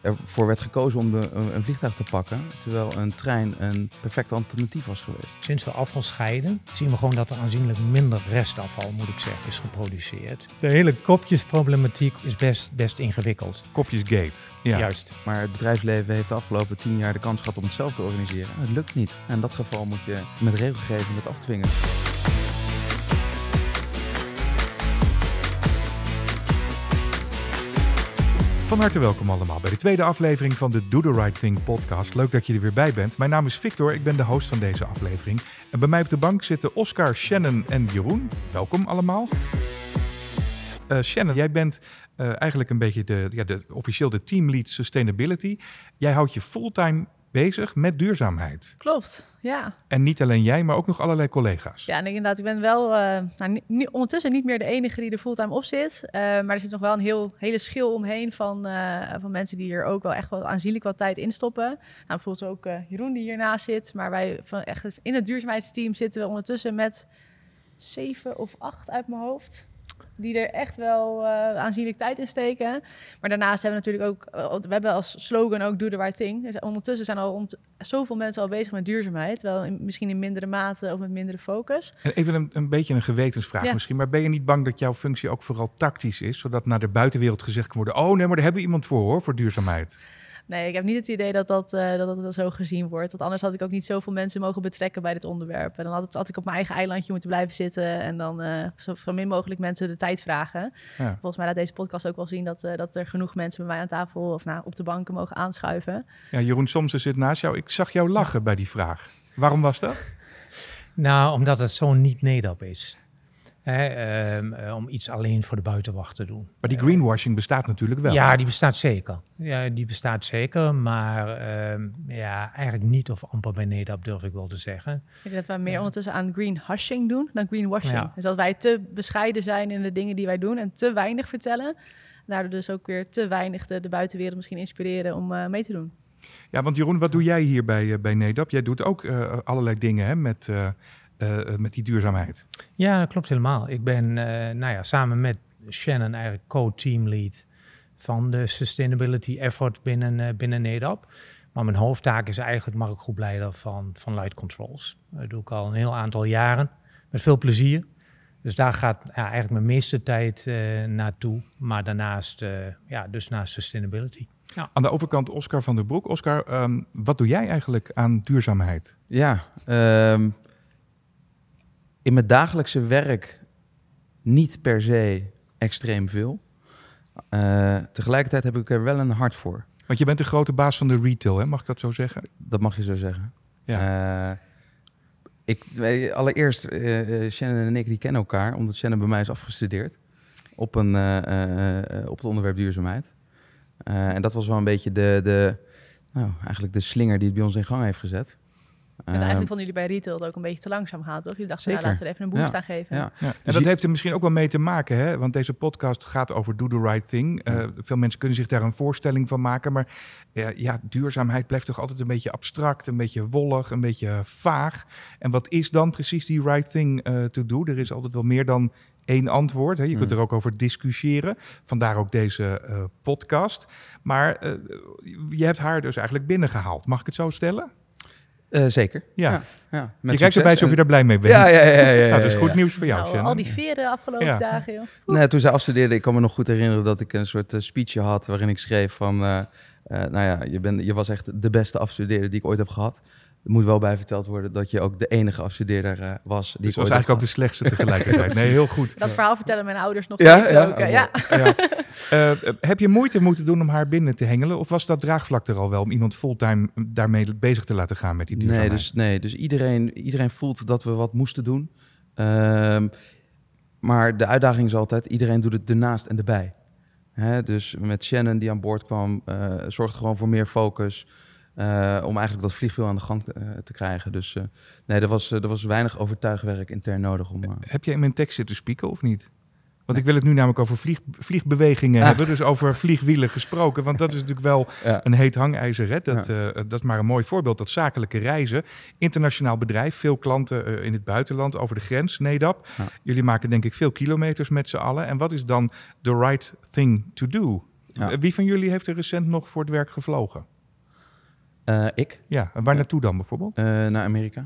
ervoor werd gekozen om de, een vliegtuig te pakken, terwijl een trein een perfect alternatief was geweest. Sinds we afval scheiden, zien we gewoon dat er aanzienlijk minder restafval, moet ik zeggen, is geproduceerd. De hele kopjesproblematiek is best, best ingewikkeld. Kopjesgate. Ja. Juist. Maar het bedrijfsleven heeft de afgelopen tien jaar de kans gehad om het zelf te organiseren. Het lukt niet. En in dat geval moet je met regelgeving het afdwingen. Van harte welkom allemaal bij de tweede aflevering van de Do the Right Thing podcast. Leuk dat je er weer bij bent. Mijn naam is Victor, ik ben de host van deze aflevering. En bij mij op de bank zitten Oscar, Shannon en Jeroen. Welkom allemaal. Uh, Shannon, jij bent uh, eigenlijk een beetje de, ja, de, officieel de teamlead sustainability. Jij houdt je fulltime bezig met duurzaamheid. Klopt, ja. En niet alleen jij, maar ook nog allerlei collega's. Ja, en inderdaad, ik ben wel uh, nou, ondertussen niet meer de enige die er fulltime op zit. Uh, maar er zit nog wel een heel, hele schil omheen van, uh, van mensen die er ook wel echt wel aanzienlijk wat tijd in stoppen. Nou, bijvoorbeeld ook Jeroen die hiernaast zit. Maar wij van echt in het duurzaamheidsteam zitten we ondertussen met zeven of acht uit mijn hoofd die er echt wel uh, aanzienlijk tijd in steken. Maar daarnaast hebben we natuurlijk ook, uh, we hebben als slogan ook Do the right thing. Dus ondertussen zijn al ont zoveel mensen al bezig met duurzaamheid. Wel in, misschien in mindere mate of met mindere focus. En even een, een beetje een gewetensvraag ja. misschien. Maar ben je niet bang dat jouw functie ook vooral tactisch is? Zodat naar de buitenwereld gezegd kan worden... oh nee, maar daar hebben we iemand voor hoor, voor duurzaamheid. Nee, ik heb niet het idee dat dat, uh, dat, dat zo gezien wordt. Want anders had ik ook niet zoveel mensen mogen betrekken bij dit onderwerp. En dan had, het, had ik op mijn eigen eilandje moeten blijven zitten en dan uh, zo, zo min mogelijk mensen de tijd vragen. Ja. Volgens mij laat deze podcast ook wel zien dat, uh, dat er genoeg mensen bij mij aan tafel of nou, op de banken mogen aanschuiven. Ja, Jeroen Soms zit naast jou. Ik zag jou lachen bij die vraag. Waarom was dat? Nou, omdat het zo niet NEDAP is. Hè, um, om iets alleen voor de buitenwacht te doen. Maar die greenwashing bestaat natuurlijk wel. Ja, die bestaat zeker. Ja, die bestaat zeker, maar um, ja, eigenlijk niet of amper bij NEDAP durf ik wel te zeggen. Ik denk dat we meer ondertussen aan greenhushing doen dan greenwashing. Ja. Dus dat wij te bescheiden zijn in de dingen die wij doen en te weinig vertellen. Daardoor dus ook weer te weinig de, de buitenwereld misschien inspireren om uh, mee te doen. Ja, want Jeroen, wat doe jij hier bij, bij NEDAP? Jij doet ook uh, allerlei dingen hè, met... Uh, uh, met die duurzaamheid. Ja, dat klopt helemaal. Ik ben uh, nou ja, samen met Shannon eigenlijk co-teamlead van de sustainability effort binnen, uh, binnen NEDAP. Maar mijn hoofdtaak is eigenlijk marktgroepleider van, van Light Controls. Dat doe ik al een heel aantal jaren met veel plezier. Dus daar gaat ja, eigenlijk mijn meeste tijd naartoe. Maar daarnaast, ja, dus naast sustainability. Ja. Aan de overkant Oscar van der Broek. Oscar, um, wat doe jij eigenlijk aan duurzaamheid? Ja, um, in mijn dagelijkse werk niet per se extreem veel. Uh, tegelijkertijd heb ik er wel een hart voor. Want je bent de grote baas van de retail, hè? mag ik dat zo zeggen? Dat mag je zo zeggen. Ja. Uh, ik, allereerst, uh, Shannon en ik die kennen elkaar, omdat Shannon bij mij is afgestudeerd op, een, op het onderwerp duurzaamheid. en dat was wel een beetje de, de, nou, eigenlijk de slinger die het bij ons in gang heeft gezet. Dus eigenlijk vonden jullie bij retail het ook een beetje te langzaam gaan, toch? Jullie dachten, nou, laten we er even een boost ja. aan geven. Ja. ja. En dat heeft er misschien ook wel mee te maken, hè? want deze podcast gaat over do the right thing. Uh, veel mensen kunnen zich daar een voorstelling van maken, maar uh, ja, duurzaamheid blijft toch altijd een beetje abstract, een beetje wollig, een beetje vaag. En wat is dan precies die right thing uh, to do? Er is altijd wel meer dan één antwoord. Hè. Je kunt er ook over discussiëren. Vandaar ook deze uh, podcast. Maar uh, je hebt haar dus eigenlijk binnengehaald. Mag ik het zo stellen? Uh, zeker. Ja. ja, ja je kijkt erbij alsof je daar blij mee bent. Ja, ja, ja. ja, nou, dat is goed nieuws voor jou, nou, Al die veren afgelopen ja. dagen, joh. Nee, toen zij afstudeerde, ik kan me nog goed herinneren dat ik een soort uh, speechje had waarin ik schreef van, uh, nou ja, je, bent, je was echt de beste afstudeerde die ik ooit heb gehad. Er moet wel bij verteld worden dat je ook de enige afstudeerder uh, was. Die dus was eigenlijk ook de slechtste tegelijkertijd. nee, heel goed. Dat verhaal vertellen mijn ouders nog ja, steeds ja, ook. Oh, ja. ja. Uh, heb je moeite moeten doen om haar binnen te hengelen? Of was dat draagvlak er al wel om iemand fulltime daarmee bezig te laten gaan met die duurzaamheid? Nee, dus, nee, dus iedereen, iedereen voelt dat we wat moesten doen. Uh, maar de uitdaging is altijd, iedereen doet het ernaast en erbij. Hè, dus met Shannon die aan boord kwam, uh, zorgt gewoon voor meer focus... Uh, om eigenlijk dat vliegwiel aan de gang te, uh, te krijgen. Dus uh, nee, er was, er was weinig overtuigwerk intern nodig. Om, Heb jij in mijn tekst zitten spieken of niet? Want ik wil het nu namelijk over vlieg, vliegbewegingen ah. hebben, dus over vliegwielen gesproken. Want dat is natuurlijk wel ja. een heet hangijzer. Hè? Dat, ja. dat is maar een mooi voorbeeld. Dat zakelijke reizen, internationaal bedrijf, veel klanten in het buitenland, over de grens, NEDAP. Jullie maken denk ik veel kilometers met z'n allen. En wat is dan the right thing to do? Wie van jullie heeft er recent nog voor het werk gevlogen? Eh, ik Ja, en waar naartoe dan bijvoorbeeld? eh, naar Amerika.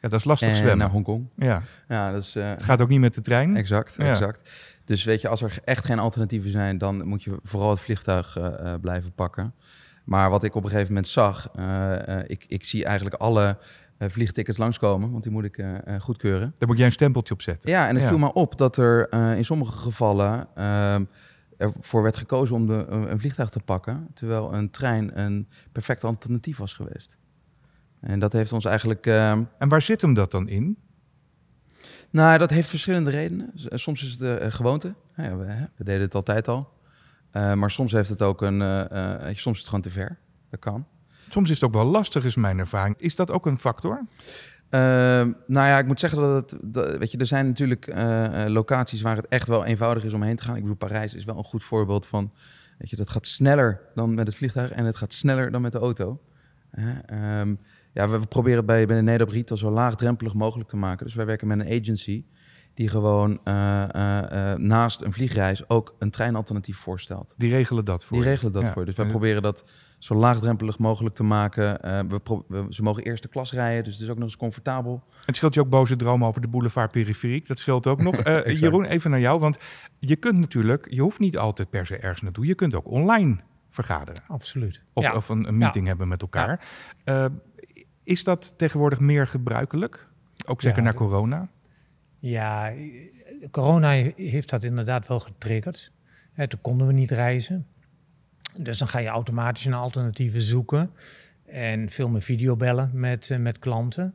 Ja, dat is lastig en zwemmen. naar Hongkong. Ja, Ja, dat is... eh, gaat ook niet met de trein. Exact, Ja. exact. Dus weet je, als er echt geen alternatieven zijn, dan moet je vooral het vliegtuig blijven pakken. Maar wat ik op een gegeven moment zag, ik, ik zie eigenlijk alle vliegtickets langskomen, want die moet ik goedkeuren. Daar moet jij een stempeltje op zetten. Ja, en het Ja. viel me op dat er in sommige gevallen ehm, ervoor werd gekozen om de, een vliegtuig te pakken, terwijl een trein een perfect alternatief was geweest. En dat heeft ons eigenlijk ehm, En waar zit hem dat dan in? Nou, dat heeft verschillende redenen. S- Soms is het de eh, gewoonte. Ja, we, we deden het altijd al. Eh, maar soms heeft het ook een. eh, eh, soms is het gewoon te ver. Dat kan. Soms is het ook wel lastig, is mijn ervaring. Is dat ook een factor? Ehm, nou ja, ik moet zeggen dat het. Weet je, er zijn natuurlijk eh, eh, locaties waar het echt wel eenvoudig is om heen te gaan. Ik bedoel, Parijs is wel een goed voorbeeld van. Weet je, dat gaat sneller dan met het vliegtuig en het gaat sneller dan met de auto. Ehm, ja, we, proberen het bij, bij de Nederop Retail zo laagdrempelig mogelijk te maken. Dus wij werken met een agency die gewoon eh, eh, eh, naast een vliegreis ook een treinalternatief voorstelt. Die regelen dat voor Die je. regelen dat Ja. voor. Dus wij En- proberen dat zo laagdrempelig mogelijk te maken. Eh, we ze mogen eerste klas rijden, dus het is ook nog eens comfortabel. Het scheelt je ook boze dromen over de boulevard periferiek. Dat scheelt ook nog. Eh. Jeroen, even naar jou. Want je kunt natuurlijk, je hoeft niet altijd per se ergens naartoe. Je kunt ook online vergaderen. Absoluut. Of, ja. of een, een meeting hebben met elkaar. Eh, is dat tegenwoordig meer gebruikelijk? Ook zeker Ja, na de- corona? Ja, eh, corona heeft dat inderdaad wel getriggerd. Hè, toen konden we niet reizen. Dus dan ga je automatisch naar alternatieven zoeken. En veel meer videobellen met, eh, met klanten.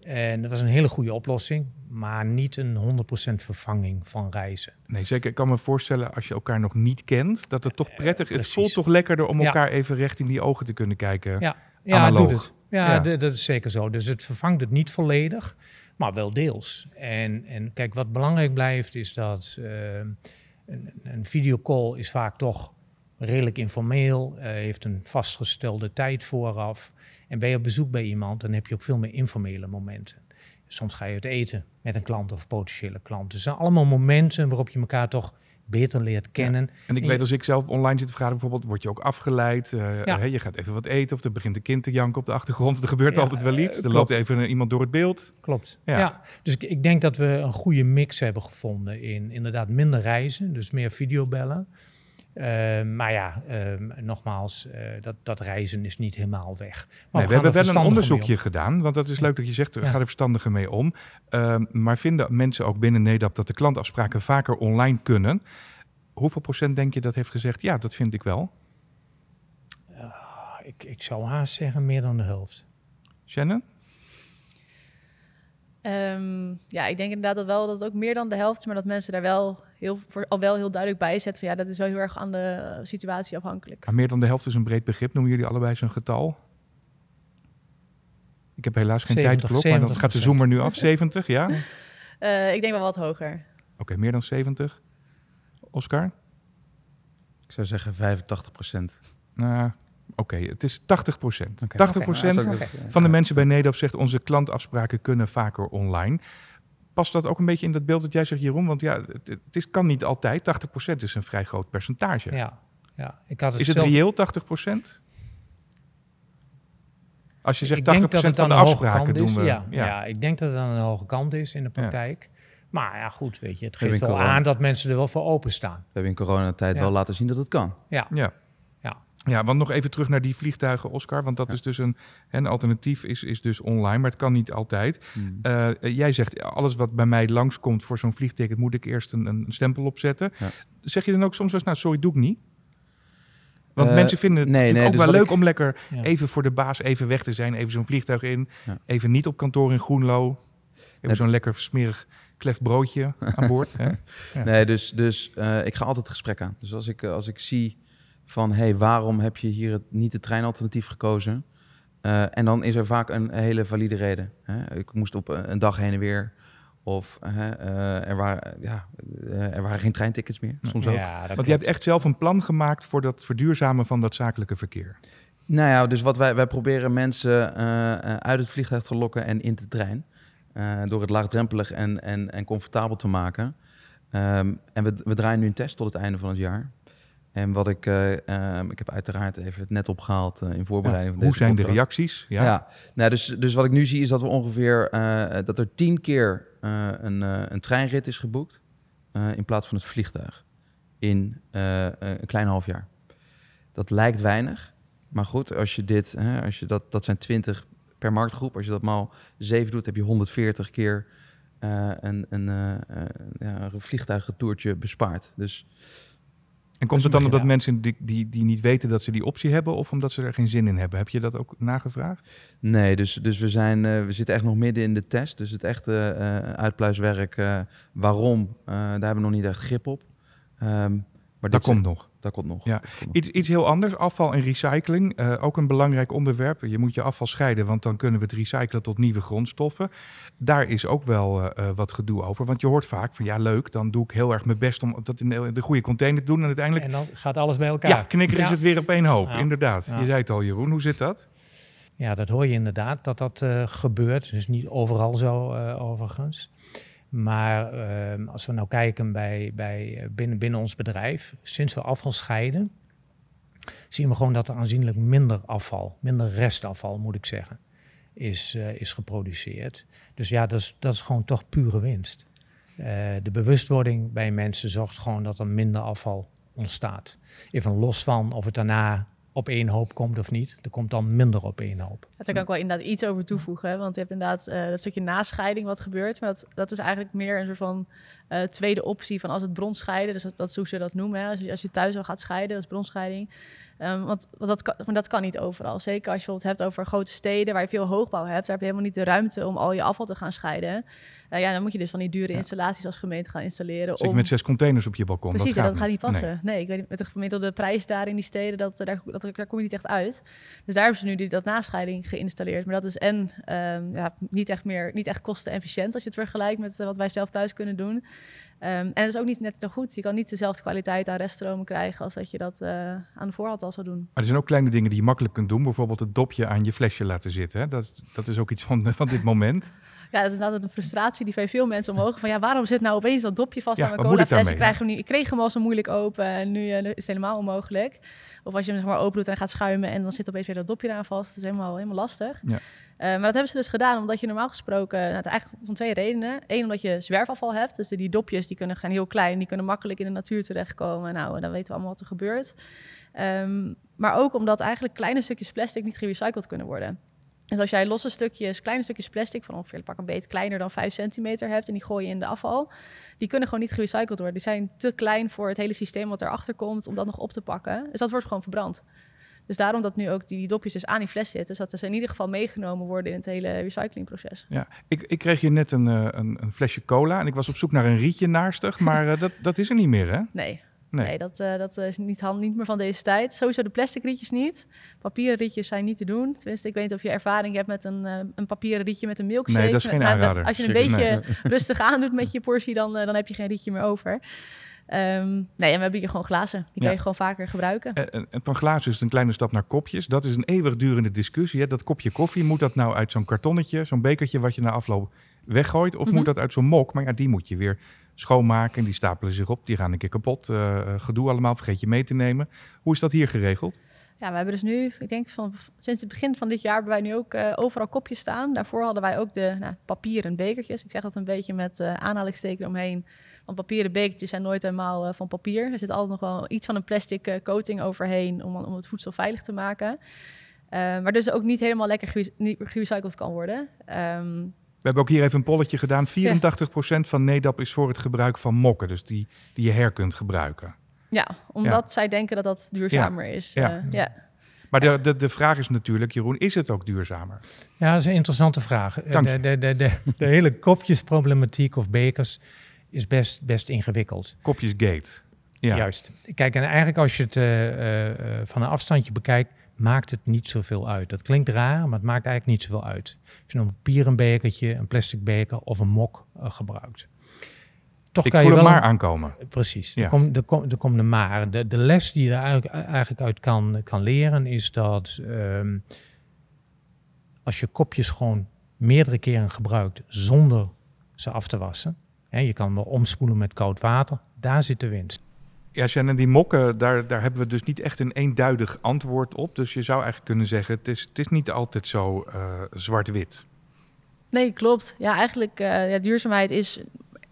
En dat was een hele goede oplossing, maar niet een 100% vervanging van reizen. Nee, zeker. Ik kan me voorstellen als je elkaar nog niet kent, dat het toch prettig is. Het voelt toch lekkerder om Ja. elkaar even recht in die ogen te kunnen kijken. Ja, ja Analoog. doet het. Ja, Ja. dat is zeker zo. Dus het vervangt het niet volledig, maar wel deels. En, en kijk, wat belangrijk blijft is dat eh, een, een videocall is vaak toch redelijk informeel, eh, heeft een vastgestelde tijd vooraf. En ben je op bezoek bij iemand, dan heb je ook veel meer informele momenten. Soms ga je het eten met een klant of potentiële klant. Dus zijn allemaal momenten waarop je elkaar toch beter leert kennen. En ik En weet als ik zelf online zit te vergaderen bijvoorbeeld, word je ook afgeleid. eh, Ja. je gaat even wat eten of er begint een kind te janken op de achtergrond. Er gebeurt Ja, altijd wel iets. eh, Er klopt. loopt even eh, iemand door het beeld. Klopt. Ja. Ja. Dus ik, ik denk dat we een goede mix hebben gevonden in inderdaad minder reizen, dus meer videobellen. Eh, maar ja, ehm, nogmaals, eh, dat, dat reizen is niet helemaal weg. Maar Nee, we hebben wel een onderzoekje gedaan. Want dat is leuk dat je zegt, we Ja. gaan er verstandiger mee om. Ehm, maar vinden mensen ook binnen Nederland dat de klantafspraken vaker online kunnen? Hoeveel procent denk je dat heeft gezegd? Ja, dat vind ik wel. Ah, Ik, ik zou haast zeggen meer dan de helft. Shannon? Ehm, ja, ik denk inderdaad dat wel dat het ook meer dan de helft is, maar dat mensen daar wel heel, voor, al wel heel duidelijk bij zetten. Van, ja, dat is wel heel erg aan de eh, situatie afhankelijk. Maar meer dan de helft is een breed begrip. Noemen jullie allebei zo'n getal? Ik heb helaas geen 70, tijdklok, maar dan gaat de 70%. zoomer nu af. 70, ja? Oké, Eh, ik denk wel wat hoger. meer dan 70. Oscar? Ik zou zeggen 85 procent. Nou, oké, het is 80 procent. 80 procent van de mensen bij Nederop zegt onze klantafspraken kunnen vaker online. Past dat ook een beetje in dat beeld dat jij zegt, Jeroen? Want ja, het, het is, kan niet altijd. 80 procent is een vrij groot percentage. Ja, ja. Ik had het is het zelf- reëel 80 procent? Als je zegt Ik denk 80 dat het van de afspraken kant doen is, we. Ja, ja. ja. ik denk dat het aan de hoge kant is in de praktijk. Maar ja, goed, weet je, het geeft wel corona- aan dat mensen er wel voor openstaan. We hebben in coronatijd Ja. wel laten zien dat het kan. Ja, Ja. Ja. Want nog even terug naar die vliegtuigen, Oscar. Want dat is dus een, een alternatief, is, is dus online, maar het kan niet altijd. Hmm. Eh, jij zegt, alles wat bij mij langskomt voor zo'n vliegticket, moet ik eerst een, een stempel opzetten. Ja. Zeg je dan ook soms wel eens, nou sorry, doe ik niet? Want Eh, mensen vinden het nee, natuurlijk nee, ook dus wel leuk om lekker Ja. even voor de baas even weg te zijn. Even zo'n vliegtuig in. Even niet op kantoor in Groenlo. Even zo'n lekker smerig klef broodje aan boord. Hè? Nee, dus, dus eh, ik ga altijd het gesprek aan. Dus als ik, als ik zie van, hé, hey, waarom heb je hier het, niet het treinalternatief gekozen? Eh, en dan is er vaak een hele valide reden. Hè? Ik moest op een een dag heen en weer. Of hè, eh, er, waren, ja, eh, er waren geen treintickets meer, soms ook. Ja, Want je hebt echt zelf een plan gemaakt voor dat verduurzamen van dat zakelijke verkeer. Nou ja, dus wat wij, wij proberen mensen eh, eh, uit het vliegtuig te lokken en in de trein. eh, door het laagdrempelig en, en, en comfortabel te maken. Ehm, en we, we draaien nu een test tot het einde van het jaar. En wat ik, eh, ehm, ik heb uiteraard even het net opgehaald eh, in voorbereiding van Hoe zijn de reacties? Ja, Ja. Nou, dus, dus wat ik nu zie is dat we ongeveer eh, dat er tien keer een, een treinrit is geboekt in plaats van het vliegtuig in een klein half jaar. Dat lijkt weinig, maar goed, als je dit, hè, als je dat, dat zijn 20 per marktgroep, als je dat maal 7 doet, heb je 140 keer een, een, ja, een vliegtuigentoertje bespaard. Dus En komt het dan omdat mensen die, die, die niet weten dat ze die optie hebben of omdat ze er geen zin in hebben? Heb je dat ook nagevraagd? Nee, dus, dus we, zijn, eh, we zitten echt nog midden in de test. Dus het echte eh, uitpluiswerk, eh, waarom, eh, daar hebben we nog niet echt grip op. Ehm, maar Dat komt nog. Dat komt nog. Ja. Dat komt nog. Iets, iets heel anders, afval en recycling. Eh, ook een belangrijk onderwerp. Je moet je afval scheiden, want dan kunnen we het recyclen tot nieuwe grondstoffen. Daar is ook wel eh, eh, wat gedoe over. Want je hoort vaak van ja, leuk, dan doe ik heel erg mijn best om dat in de, de goede container te doen. En uiteindelijk, En dan gaat alles bij elkaar. ja, knikker is Ja. het weer op één hoop. Ja. Inderdaad. Ja. Je zei het al, Jeroen. Hoe zit dat? Ja, dat hoor je inderdaad, dat dat eh, gebeurt. Dus niet overal zo, eh, overigens. Maar ehm, als we nou kijken bij, bij, eh, binnen, binnen ons bedrijf, sinds we afval scheiden, zien we gewoon dat er aanzienlijk minder afval, minder restafval moet ik zeggen, is, eh, is geproduceerd. Dus ja, dat is, dat is gewoon toch pure winst. Eh, de bewustwording bij mensen zorgt gewoon dat er minder afval ontstaat. Even los van of het daarna op één hoop komt of niet. Er komt dan minder op één hoop. Daar kan ik wel inderdaad iets over toevoegen. Want je hebt inderdaad eh, dat stukje nascheiding wat gebeurt. Maar dat, dat is eigenlijk meer een soort van eh, tweede optie van als het bronscheiden. Dus dat, dat is hoe ze dat noemen. Hè. Als, je, als je thuis al gaat scheiden, dat is bronscheiding. Ehm, want, want dat, kan, maar dat kan niet overal. Zeker als je bijvoorbeeld hebt over grote steden waar je veel hoogbouw hebt. Daar heb je helemaal niet de ruimte om al je afval te gaan scheiden. Eh, ja, dan moet je dus van die dure installaties als gemeente gaan installeren. Zeker om... met zes containers op je balkon. Precies, dat gaat, dat gaat niet passen. Nee. ik weet niet, met de gemiddelde prijs daar in die steden, dat, daar, dat, daar kom je niet echt uit. Dus daar hebben ze nu die, dat nascheiding geïnstalleerd. Maar dat is en ehm, ja, niet echt meer, niet echt kostenefficiënt als je het vergelijkt met eh, wat wij zelf thuis kunnen doen. Ehm, en het is ook niet net zo goed. Je kan niet dezelfde kwaliteit aan reststromen krijgen als dat je dat eh, aan de voorhand al zou doen. Maar er zijn ook kleine dingen die je makkelijk kunt doen. Bijvoorbeeld het dopje aan je flesje laten zitten. Hè? Dat, dat is ook iets van, van dit moment. Ja, dat is inderdaad een frustratie die bij veel mensen omhoog. Van ja, waarom zit nou opeens dat dopje vast Ja, aan mijn colafles? Ik, krijg hem niet, ik kreeg hem al zo moeilijk open en nu eh, is het helemaal onmogelijk. Of als je hem zeg maar open doet en gaat schuimen en dan zit opeens weer dat dopje eraan vast. Dat is helemaal, helemaal lastig. Ja. Eh, maar dat hebben ze dus gedaan omdat je normaal gesproken, nou, het eigenlijk van twee redenen. Eén, omdat je zwerfafval hebt. Dus die dopjes die kunnen, zijn heel klein, die kunnen makkelijk in de natuur terechtkomen. Nou, dan weten we allemaal wat er gebeurt. Ehm, maar ook omdat eigenlijk kleine stukjes plastic niet gerecycled kunnen worden. Dus als jij losse stukjes, kleine stukjes plastic van ongeveer pak een beetje kleiner dan 5 centimeter hebt en die gooi je in de afval, die kunnen gewoon niet gerecycled worden. Die zijn te klein voor het hele systeem wat erachter komt om dat nog op te pakken. Dus dat wordt gewoon verbrand. Dus daarom dat nu ook die dopjes dus aan die fles zitten, zodat ze in ieder geval meegenomen worden in het hele recyclingproces. Ja, ik, ik kreeg hier net een, eh, een, een flesje cola en ik was op zoek naar een rietje naastig, maar eh, dat, dat is er niet meer, hè? Nee. Nee. Nee, dat, eh, dat is niet, hand- niet meer van deze tijd. Sowieso de plastic rietjes niet. Papieren rietjes zijn niet te doen. Tenminste, ik weet niet of je ervaring hebt met een, eh, een papieren rietje met een milkshake. Nee, dat is geen Nou, aanrader. Als je een Zeker beetje rustig aandoet met je portie, dan, eh, dan heb je geen rietje meer over. Ehm, nee, en we hebben hier gewoon glazen. Die kan je gewoon vaker gebruiken. En, en- en van glazen is het een kleine stap naar kopjes. Dat is een eeuwigdurende discussie. Hè? Dat kopje koffie, moet dat nou uit zo'n kartonnetje, zo'n bekertje wat je na afloop weggooit? Of Mhm. moet dat uit zo'n mok? Maar ja, die moet je weer schoonmaken en die stapelen zich op. Die gaan een keer kapot. eh, eh, gedoe allemaal, vergeet je mee te nemen. Hoe is dat hier geregeld? Ja, we hebben dus nu, ik denk van sinds het begin van dit jaar hebben wij nu ook eh, overal kopjes staan. Daarvoor hadden wij ook de nou, papieren bekertjes. Ik zeg dat een beetje met eh aanhalingsteken omheen. Want papieren bekertjes zijn nooit helemaal van papier. Er zit altijd nog wel iets van een plastic coating overheen om, om het voedsel veilig te maken. Maar dus ook niet helemaal lekker gerecycled kan worden. Ehm, We hebben ook hier even een polletje gedaan. 84% van NEDAP is voor het gebruik van mokken. Dus die, die je her kunt gebruiken. ja, omdat zij denken dat dat duurzamer is. Ja. Eh, ja. Maar de, de, de vraag is natuurlijk, Jeroen, is het ook duurzamer? Ja, dat is een interessante vraag. De, de, de, de, de hele kopjesproblematiek of bekers is best, best ingewikkeld. Kopjes gate. Ja. Juist. Kijk, en eigenlijk als je het eh, van een afstandje bekijkt, maakt het niet zoveel uit. Dat klinkt raar, maar het maakt eigenlijk niet zoveel uit. Of je een papieren bekertje, een plastic beker of een mok eh, gebruikt. Toch Ik kan voel je wel maar een- aankomen. Precies, Ja. er, komt, er, komt, er komt een maar. De, de les die je er eigenlijk, eigenlijk uit kan, kan leren is dat ehm, als je kopjes gewoon meerdere keren gebruikt zonder ze af te wassen, hè, je kan wel omspoelen met koud water, daar zit de winst. Ja, Shannon, die mokken, daar, daar hebben we dus niet echt een eenduidig antwoord op. Dus je zou eigenlijk kunnen zeggen, het is, het is niet altijd zo uh, zwart-wit. Nee, klopt. Ja, eigenlijk, uh, ja, duurzaamheid is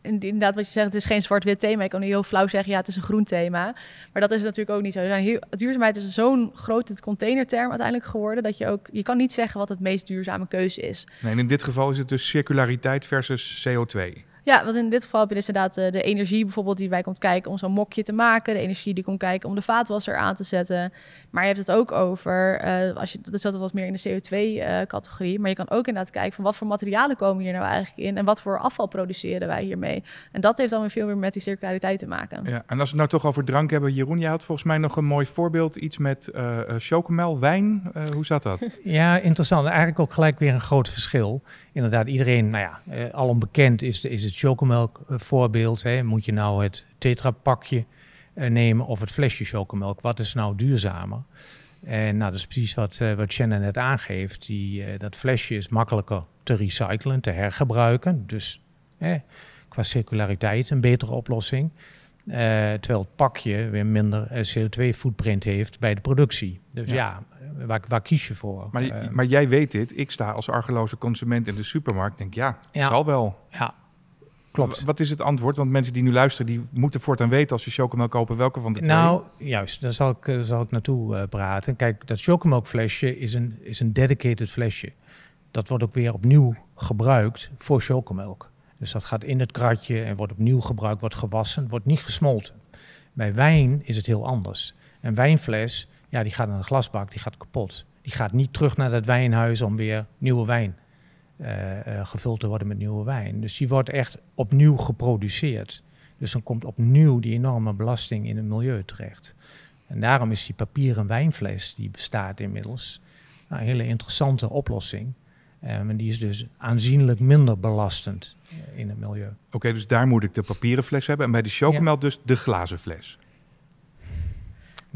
inderdaad wat je zegt, het is geen zwart-wit thema. Ik kan heel flauw zeggen, ja, het is een groen thema. Maar dat is natuurlijk ook niet zo. Er zijn heel, duurzaamheid is zo'n grote containerterm uiteindelijk geworden... dat je ook, je kan niet zeggen wat het meest duurzame keuze is. Nee, in dit geval is het dus circulariteit versus CO2. Ja, want in dit geval heb je dus inderdaad de, de energie bijvoorbeeld die bij komt kijken om zo'n mokje te maken. De energie die komt kijken om de vaatwasser aan te zetten. Maar je hebt het ook over, uh, als je, dat zat wat meer in de CO2-categorie. Uh, maar je kan ook inderdaad kijken van wat voor materialen komen hier nou eigenlijk in. En wat voor afval produceren wij hiermee. En dat heeft dan weer veel meer met die circulariteit te maken. Ja, en als we het nou toch over drank hebben. Jeroen, jij had volgens mij nog een mooi voorbeeld. Iets met uh, chocomel, wijn. hoe zat dat? Ja, interessant. Eigenlijk ook gelijk weer een groot verschil. Inderdaad, iedereen, nou ja, al onbekend is, is het chocomelk eh, voorbeeld. Hè. Moet je nou het tetrapakje uh, nemen of het flesje chocomelk? Wat is nou duurzamer? En nou, dat is precies wat, uh, wat Shannon net aangeeft. Die, dat flesje is makkelijker te recyclen, te hergebruiken. Dus qua circulariteit een betere oplossing. terwijl het pakje weer minder CO2-footprint heeft bij de productie. Dus ja, ja waar, waar, kies je voor? Maar, maar, jij weet dit. Ik sta als argeloze consument in de supermarkt. Denk ja, het ja. zal wel. Ja, Klopt. Wat is het antwoord? Want mensen die nu luisteren, die moeten voortaan weten als ze chocomel kopen, welke van de twee? Nou, juist, daar zal ik, uh, zal ik naartoe uh, praten. Kijk, dat chocomelkflesje is een, is een dedicated flesje. Dat wordt ook weer opnieuw gebruikt voor chocomelk. Dus dat gaat in het kratje en wordt opnieuw gebruikt, wordt gewassen, wordt niet gesmolten. Bij wijn is het heel anders. Een wijnfles, ja, die gaat naar een glasbak, die gaat kapot. Die gaat niet terug naar dat wijnhuis om weer nieuwe wijn gevuld te worden met nieuwe wijn. Dus die wordt echt opnieuw geproduceerd. Dus dan komt opnieuw die enorme belasting in het milieu terecht. En daarom is die papieren wijnfles, die bestaat inmiddels, nou, een hele interessante oplossing. Um, en die is dus aanzienlijk minder belastend in het milieu. Oké, dus daar moet ik de papieren fles hebben. En bij de chocomel dus de glazen fles.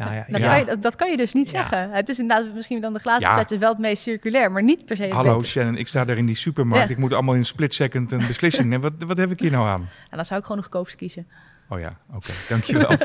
Nou ja, dat, Kan je, dat, kan je dus niet zeggen. Het is inderdaad misschien dan de glazen ja. wel het meest circulair, maar niet per se. Hallo Shannon, ik sta daar in die supermarkt. Ik moet allemaal in een split second een beslissing nemen. Wat, wat heb ik hier nou aan? En dan zou ik gewoon de goedkoopste kiezen. Oh ja, oké, dankjewel.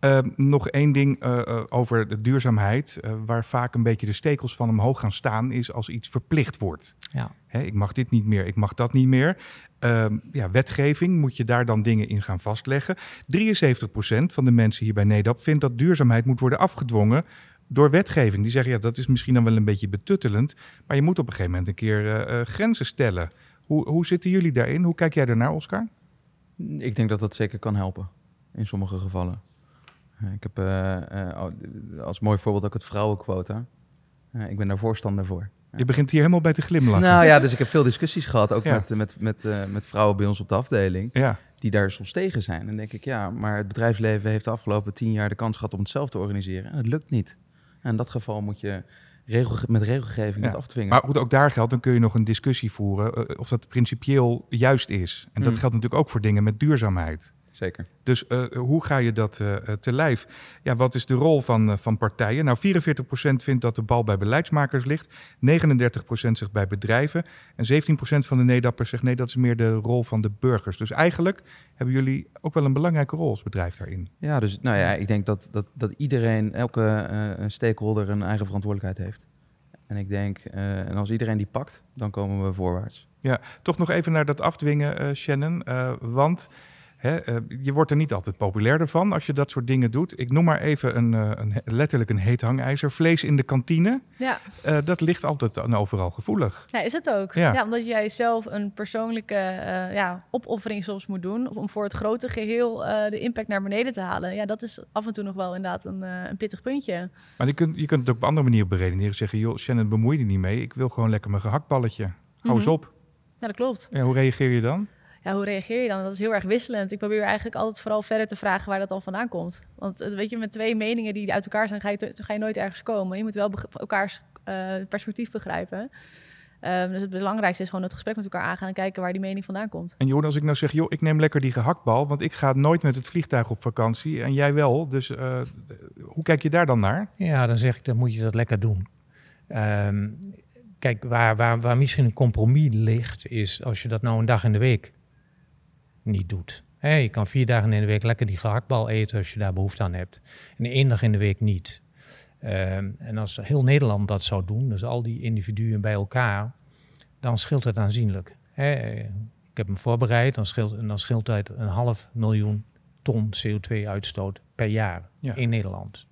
uh, nog één ding uh, over de duurzaamheid, uh, waar vaak een beetje de stekels van omhoog gaan staan, is als iets verplicht wordt. Ja. Hè, ik mag dit niet meer, ik mag dat niet meer. Ehm, ja, wetgeving, moet je daar dan dingen in gaan vastleggen. 73% van de mensen hier bij NEDAP vindt dat duurzaamheid moet worden afgedwongen door wetgeving. Die zeggen, ja, dat is misschien dan wel een beetje betuttelend, maar je moet op een gegeven moment een keer grenzen stellen. Hoe, hoe zitten jullie daarin? Hoe kijk jij daarnaar, Oscar? Ik denk dat dat zeker kan helpen, in sommige gevallen. Ik heb uh, uh, als mooi voorbeeld ook het vrouwenquota. Ik ben daar voorstander voor. Je begint hier helemaal bij te glimlachen. Nou ja, dus ik heb veel discussies gehad, ook met, met, met, met vrouwen bij ons op de afdeling, ja. die daar soms tegen zijn. En dan denk ik, ja, maar het bedrijfsleven heeft de afgelopen tien jaar de kans gehad om het zelf te organiseren. En het lukt niet. En in dat geval moet je regel, met regelgeving ja. het afdwingen. Maar goed, ook daar geldt, dan kun je nog een discussie voeren of dat principieel juist is. En dat mm. geldt natuurlijk ook voor dingen met duurzaamheid zeker. Dus uh, hoe ga je dat uh, te lijf? Ja, wat is de rol van, uh, van partijen? Nou, 44% vindt dat de bal bij beleidsmakers ligt. 39% zegt bij bedrijven. En 17% van de Nedappers zegt nee, dat is meer de rol van de burgers. Dus eigenlijk hebben jullie ook wel een belangrijke rol als bedrijf daarin. Ja, dus nou ja, ik denk dat, dat, dat iedereen, elke stakeholder een eigen verantwoordelijkheid heeft. En ik denk, en als iedereen die pakt, dan komen we voorwaarts. Ja, toch nog even naar dat afdwingen, Shannon. want Hè, uh, je wordt er niet altijd populairder van als je dat soort dingen doet. Ik noem maar even een, uh, een letterlijk een heet hangijzer. Vlees in de kantine. Ja. Uh, dat ligt altijd en overal gevoelig. Ja, is het ook. Ja, ja omdat jij zelf een persoonlijke ja, opoffering soms moet doen. Om voor het grote geheel de impact naar beneden te halen. Ja, dat is af en toe nog wel inderdaad een, een pittig puntje. Maar je kunt, je kunt het ook op andere manier beredeneren. Zeggen, joh, Shannon, bemoei je niet mee. Ik wil gewoon lekker mijn gehaktballetje. Hou mm eens op. Ja, dat klopt. Ja, hoe reageer je dan? Ja, hoe reageer je dan? Dat is heel erg wisselend. Ik probeer eigenlijk altijd vooral verder te vragen waar dat al vandaan komt. Want eh, weet je, met twee meningen die uit elkaar zijn, ga je, ga je nooit ergens komen. Je moet wel elkaars uh, perspectief begrijpen. Um, dus het belangrijkste is gewoon het gesprek met elkaar aangaan en kijken waar die mening vandaan komt. En Jeroen, als ik nou zeg, joh, ik neem lekker die gehaktbal, want ik ga nooit met het vliegtuig op vakantie en jij wel. Dus uh, hoe kijk je daar dan naar? Ja, dan zeg ik, dan moet je dat lekker doen. Um, kijk, waar, waar, waar misschien een compromis ligt, is als je dat nou een dag in de week niet doet. Je kan vier dagen in de week lekker die gehaktbal eten als je daar behoefte aan hebt. En één dag in de week niet. Ehm, en als heel Nederland dat zou doen, dus al die individuen bij elkaar, dan scheelt het aanzienlijk. Ik heb hem voorbereid, dan scheelt, dan scheelt het een half miljoen ton CO2-uitstoot per jaar Ja. in Nederland.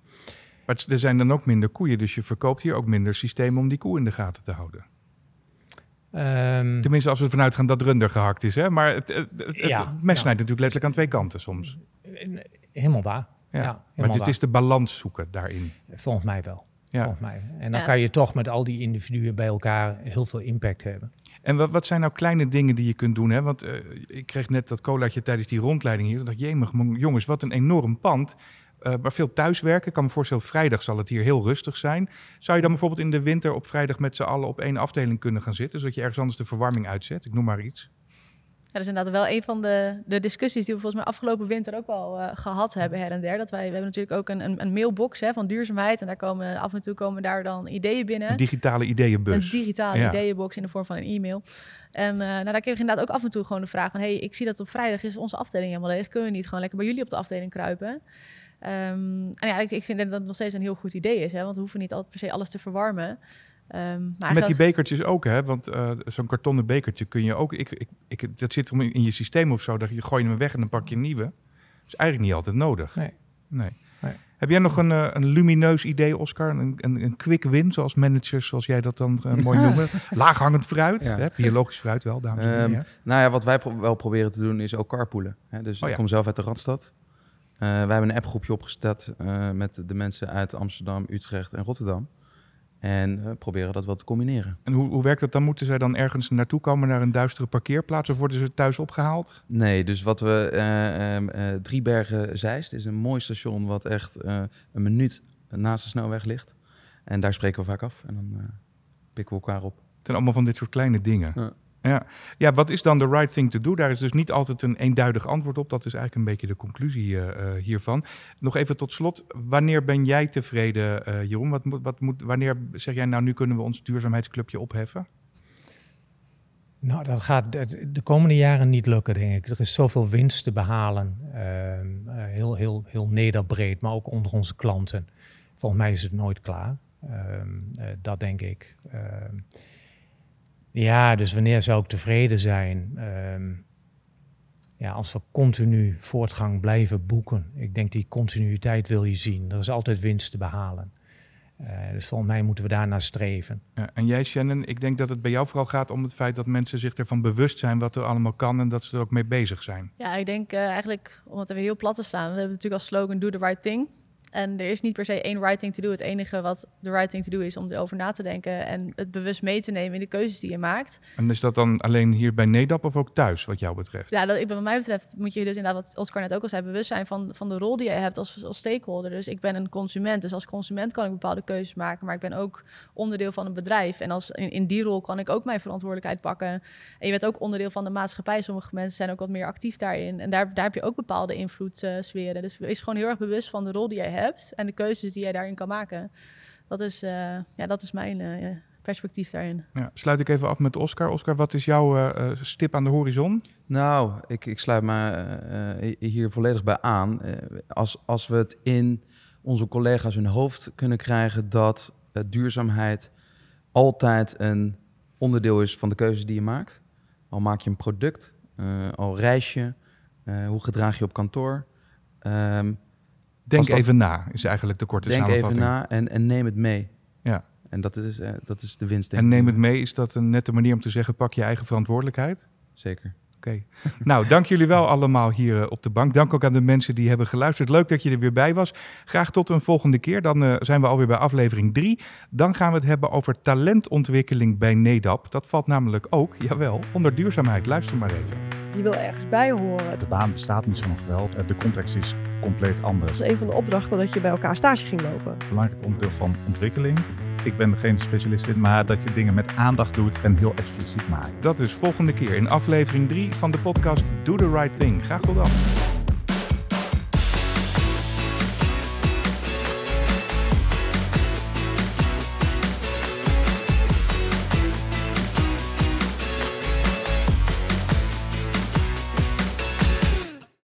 Maar er zijn dan ook minder koeien, dus je verkoopt hier ook minder systemen om die koe in de gaten te houden. Ehm, Tenminste, als we ervan uitgaan dat runder gehakt is. Hè? Maar het, het, het, het Ja, mes ja. snijdt natuurlijk letterlijk aan twee kanten soms. helemaal waar. Ja. Ja, maar het is de balans zoeken daarin. Volgens mij wel. Ja. Volgens mij. En dan Ja. kan je toch met al die individuen bij elkaar heel veel impact hebben. En wat, wat zijn nou kleine dingen die je kunt doen? Hè? Want eh, ik kreeg net dat colaatje tijdens die rondleiding hier. Toen dacht ik, jemig, jongens, wat een enorm pand. Eh, maar veel thuiswerken. Ik kan me voorstellen, vrijdag zal het hier heel rustig zijn. Zou je dan bijvoorbeeld in de winter op vrijdag met z'n allen op één afdeling kunnen gaan zitten? Zodat je ergens anders de verwarming uitzet? Ik noem maar iets. Ja, dat is inderdaad wel een van de, de discussies die we volgens mij afgelopen winter ook wel eh, gehad hebben her en der. Dat wij, we hebben natuurlijk ook een, een, een mailbox hè, van duurzaamheid. En daar komen af en toe komen daar dan ideeën binnen. Een digitale ideeënbus. Een digitale Ja. ideeënbox in de vorm van een e-mail. En eh, nou, daar kreeg ik inderdaad ook af en toe gewoon de vraag van... hey, ik zie dat op vrijdag is onze afdeling helemaal leeg. Kunnen we niet gewoon lekker bij jullie op de afdeling kruipen? Ehm, en ja, ik, ik vind dat dat nog steeds een heel goed idee is. Hè, want we hoeven niet altijd per se alles te verwarmen. Ehm, maar Met die bekertjes ook, hè? Want eh, zo'n kartonnen bekertje kun je ook... Ik, ik, ik, dat zit in je systeem of zo. Dat je gooi hem weg en dan pak je een nieuwe. Dat is eigenlijk niet altijd nodig. Nee. Nee. Nee. Heb jij nog een, eh, een lumineus idee, Oscar? Een, een, een quick win, zoals managers, zoals jij dat dan eh, mooi noemen? Laaghangend fruit, Ja. hè? biologisch fruit wel, dames en heren. Ehm, ja. Nou ja, wat wij pro- wel proberen te doen is ook carpoolen. Hè? Dus Oh ja. ik kom zelf uit de Radstad. Eh, wij hebben een appgroepje opgesteld eh, met de mensen uit Amsterdam, Utrecht en Rotterdam. En eh, proberen dat wel te combineren. En hoe, hoe werkt dat dan? Moeten zij dan ergens naartoe komen naar een duistere parkeerplaats of worden ze thuis opgehaald? Nee, dus wat we... eh ehm, eh, Driebergen Zeist is een mooi station wat echt eh, een minuut naast de snelweg ligt. En daar spreken we vaak af en dan eh, pikken we elkaar op. Het zijn allemaal van dit soort kleine dingen. Ja. Ja. ja, wat is dan de right thing to do? Daar is dus niet altijd een eenduidig antwoord op. Dat is eigenlijk een beetje de conclusie eh, eh, hiervan. Nog even tot slot. Wanneer ben jij tevreden, eh, Jeroen? Wat wat moet, wanneer zeg jij nou, nu kunnen we ons duurzaamheidsclubje opheffen? Nou, dat gaat de de komende jaren niet lukken, denk ik. Er is zoveel winst te behalen. ehm, eh, heel, heel, heel nederbreed, maar ook onder onze klanten. Volgens mij is het nooit klaar. Ehm, eh, dat denk ik. Ja, dus wanneer zou ik tevreden zijn? Ehm, ja, als we continu voortgang blijven boeken. Ik denk die continuïteit wil je zien. Er is altijd winst te behalen. Eh, dus volgens mij moeten we daarnaar streven. Ja, en jij, Shannon, ik denk dat het bij jou vooral gaat om het feit dat mensen zich ervan bewust zijn wat er allemaal kan en dat ze er ook mee bezig zijn. Ja, ik denk eh, eigenlijk, om het even heel plat te staan, we hebben natuurlijk als slogan do the right thing. En er is niet per se één right thing to do. Het enige wat de right thing to do is om erover na te denken en het bewust mee te nemen in de keuzes die je maakt. En is dat dan alleen hier bij Nedap of ook thuis, wat jou betreft? Ja, dat, ik, wat mij betreft moet je dus inderdaad, wat Oscar net ook al zei, bewust zijn van, van de rol die je hebt als, als stakeholder. Dus ik ben een consument, dus als consument kan ik bepaalde keuzes maken, maar ik ben ook onderdeel van een bedrijf. En als, in, in die rol kan ik ook mijn verantwoordelijkheid pakken. En je bent ook onderdeel van de maatschappij. Sommige mensen zijn ook wat meer actief daarin. En daar, daar heb je ook bepaalde invloedssferen. dus wees gewoon heel erg bewust van de rol die jij hebt en de keuzes die jij daarin kan maken. Dat is, eh, ja, dat is mijn eh, perspectief daarin. Ja, sluit ik even af met Oscar. Oscar, wat is jouw eh, eh, stip aan de horizon? Nou, ik, ik sluit me hier volledig bij aan. Eh, als, als we het in onze collega's hun hoofd kunnen krijgen dat duurzaamheid altijd een onderdeel is van de keuzes die je maakt. Al maak je een product, eh, al reis je, eh, hoe gedraag je op kantoor. Ehm, Denk dat- even na, is eigenlijk de korte denk even samenvatting. na en, en neem het mee. Ja. En dat is, eh, dat is de winst. denk En neem het mee, is dat een nette manier om te zeggen, pak je eigen verantwoordelijkheid? Zeker. Oké. nou, dank jullie wel allemaal hier eh, op de bank. Dank ook aan de mensen die hebben geluisterd. Leuk dat je er weer bij was. Graag tot een volgende keer. Dan eh, zijn we alweer bij aflevering 3. Dan gaan we het hebben over talentontwikkeling bij NEDAP. Dat valt namelijk ook, jawel, onder duurzaamheid. Luister maar even. Je wil ergens bij horen. De baan bestaat misschien nog wel, eh, de context is compleet anders. Dat is een van de opdrachten dat je bij elkaar stage ging lopen. Belangrijk onderdeel van ontwikkeling. Ik ben geen specialist in, maar dat je dingen met aandacht doet en heel expliciet maakt. Dat dus volgende keer in aflevering 3 van de podcast Do the Right Thing. Graag tot dan.